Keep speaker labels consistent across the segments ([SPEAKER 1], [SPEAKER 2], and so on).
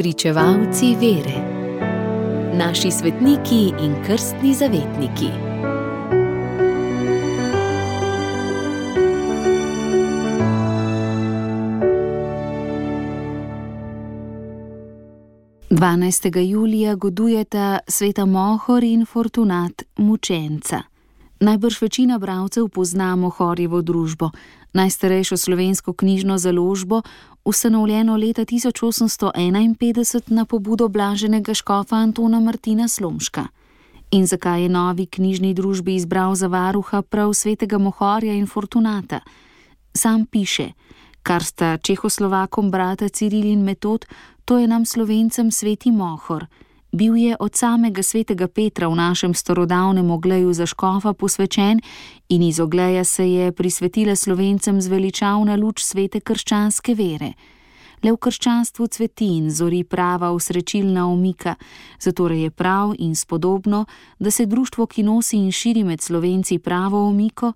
[SPEAKER 1] Pričevalci vere, naši svetniki in krstni zavetniki. Dvanajstega julija godujeta sveta Mohor in Fortunat mučenca. Najbrž večina bralcev pozna Mohorjevo družbo, najstarejšo slovensko knjižno založbo, ustanovljeno leta 1851 na pobudo blaženega škofa Antona Martina Slomška. In zakaj je novi knjižni družbi izbral za varuha prav svetega Mohorja in Fortunata? Sam piše, kar sta Čehoslovakom brata Ciril in Metod, to je nam slovencem sveti Mohor. Bil je od samega svetega Petra v našem starodavnem ogleju za škofa posvečen in iz ogleja se je prisvetila slovencem zveličavna luč svete krščanske vere. Le v krščanstvu cveti in zori prava usrečilna omika, zato je prav in spodobno, da se društvo, ki nosi in širi med slovenci pravo omiko,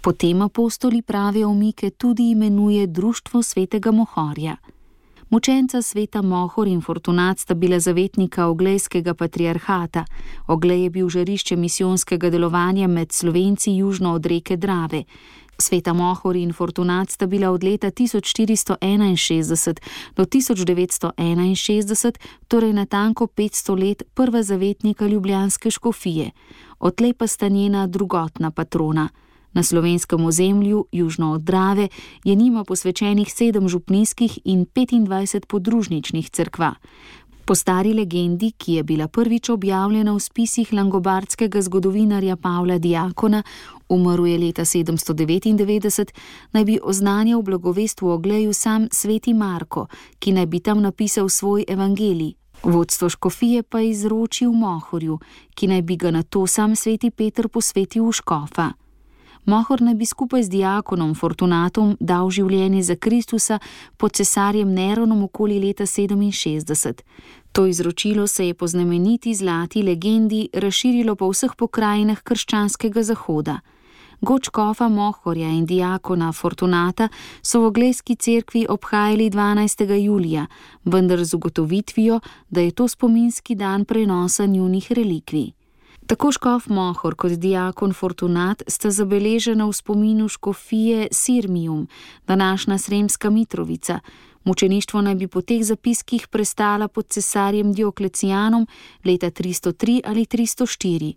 [SPEAKER 1] potem apostoli prave omike tudi imenuje Društvo svetega Mohorja. Mučenca sveta Mohor in Fortunat sta bila zavetnika oglejskega patriarhata. Oglej je bil žarišče misijonskega delovanja med slovenci južno od reke Drave. Sveta Mohor in Fortunat sta bila od leta 1461 do 1961, torej natanko 500 let, prva zavetnika ljubljanske škofije, odtlej pa sta njena drugotna patrona. Na slovenskem ozemlju, južno od Drave, je njima posvečenih sedem župnijskih in 25 podružničnih crkva. Po stari legendi, ki je bila prvič objavljena v spisih langobardskega zgodovinarja Pavla Diakona, umrl je leta 799, naj bi oznanjal blagovestvu ogleju sam sveti Marko, ki naj bi tam napisal svoj evangelij. Vodstvo škofije pa je izročil Mohorju, ki naj bi ga na to sam sveti Peter posvetil v škofa. Mohor naj bi skupaj z diakonom Fortunatom dal življenje za Kristusa pod cesarjem Neronom okoli leta 67. To izročilo se je po znameniti zlati legendi razširilo po vseh pokrajinah krščanskega zahoda. Gočkofa Mohorja in diakona Fortunata so v Oglejski cerkvi obhajali 12. julija, vendar z ugotovitvijo, da je to spominski dan prenosa njunih relikvij. Tako škof Mohor kot diakon Fortunat sta zabeležena v spominu škofije Sirmium, današnja Sremska Mitrovica. Mučeništvo naj bi po teh zapiskih prestala pod cesarjem Dioklecijanom leta 303 ali 304.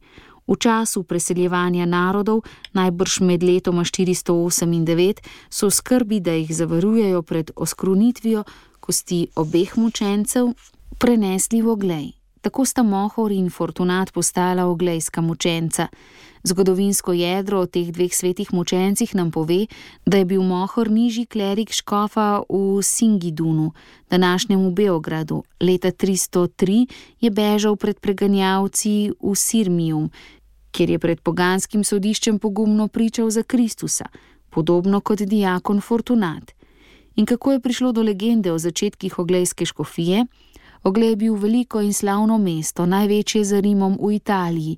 [SPEAKER 1] V času preseljevanja narodov, najbrž med letoma 408 in 9, so skrbi, da jih zavarujejo pred oskrunitvijo kosti obeh mučencev, prenesli v oglej. Tako sta Mohor in Fortunat postala oglejska mučenca. Zgodovinsko jedro o teh dveh svetih mučencih nam pove, da je bil Mohor nižji klerik škofa v Singidunu, današnjem Beogradu. Leta 303 je bežal pred preganjavci v Sirmijum, kjer je pred poganskim sodiščem pogumno pričal za Kristusa, podobno kot diakon Fortunat. In kako je prišlo do legende o začetkih oglejske škofije? Oglej je bil veliko in slavno mesto, največje za Rimom v Italiji.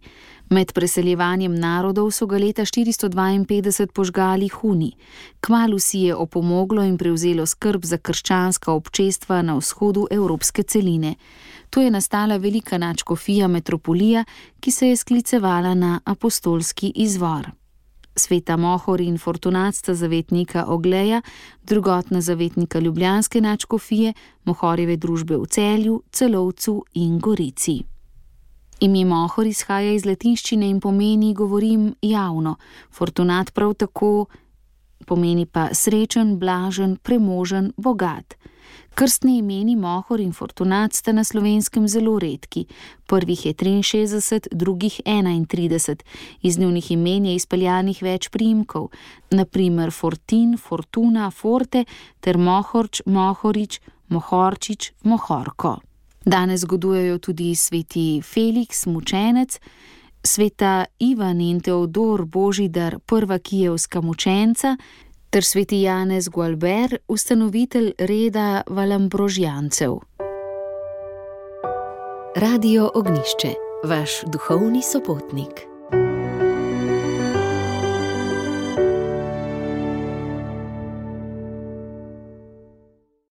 [SPEAKER 1] Med preseljevanjem narodov so ga leta 452 požgali Huni. Kmalu si je opomoglo in prevzelo skrb za krščanska občestva na vzhodu evropske celine. Tu je nastala velika načkofija metropolija, ki se je sklicevala na apostolski izvor sveta Mohor in Fortunatsta zavetnika Ogleja, drugotna zavetnika Ljubljanske načkofije, Mohorjeve družbe v celju, celovcu in Gorici. Ime Mohor izhaja iz latinščine in pomeni govorim javno, Fortunat prav tako pomeni pa srečen, blažen, premožen, bogat. Krstni imeni Mohor in Fortunat sta na slovenskem zelo redki. Prvih je 63, drugih 31. Iz njunih imen je izpeljanih več primkov, naprimer Fortin, Fortuna, Forte ter Mohorč, Mohorič, Mohorčič, Mohorko. Danes zgodujejo tudi sveti Felix, mučenec, sveta Ivan in Teodor Božidar, prva kijevska mučenca, ter sveti Janez Gualber, ustanovitelj reda Valambrožjancev. Radio Ognišče, vaš duhovni sopotnik.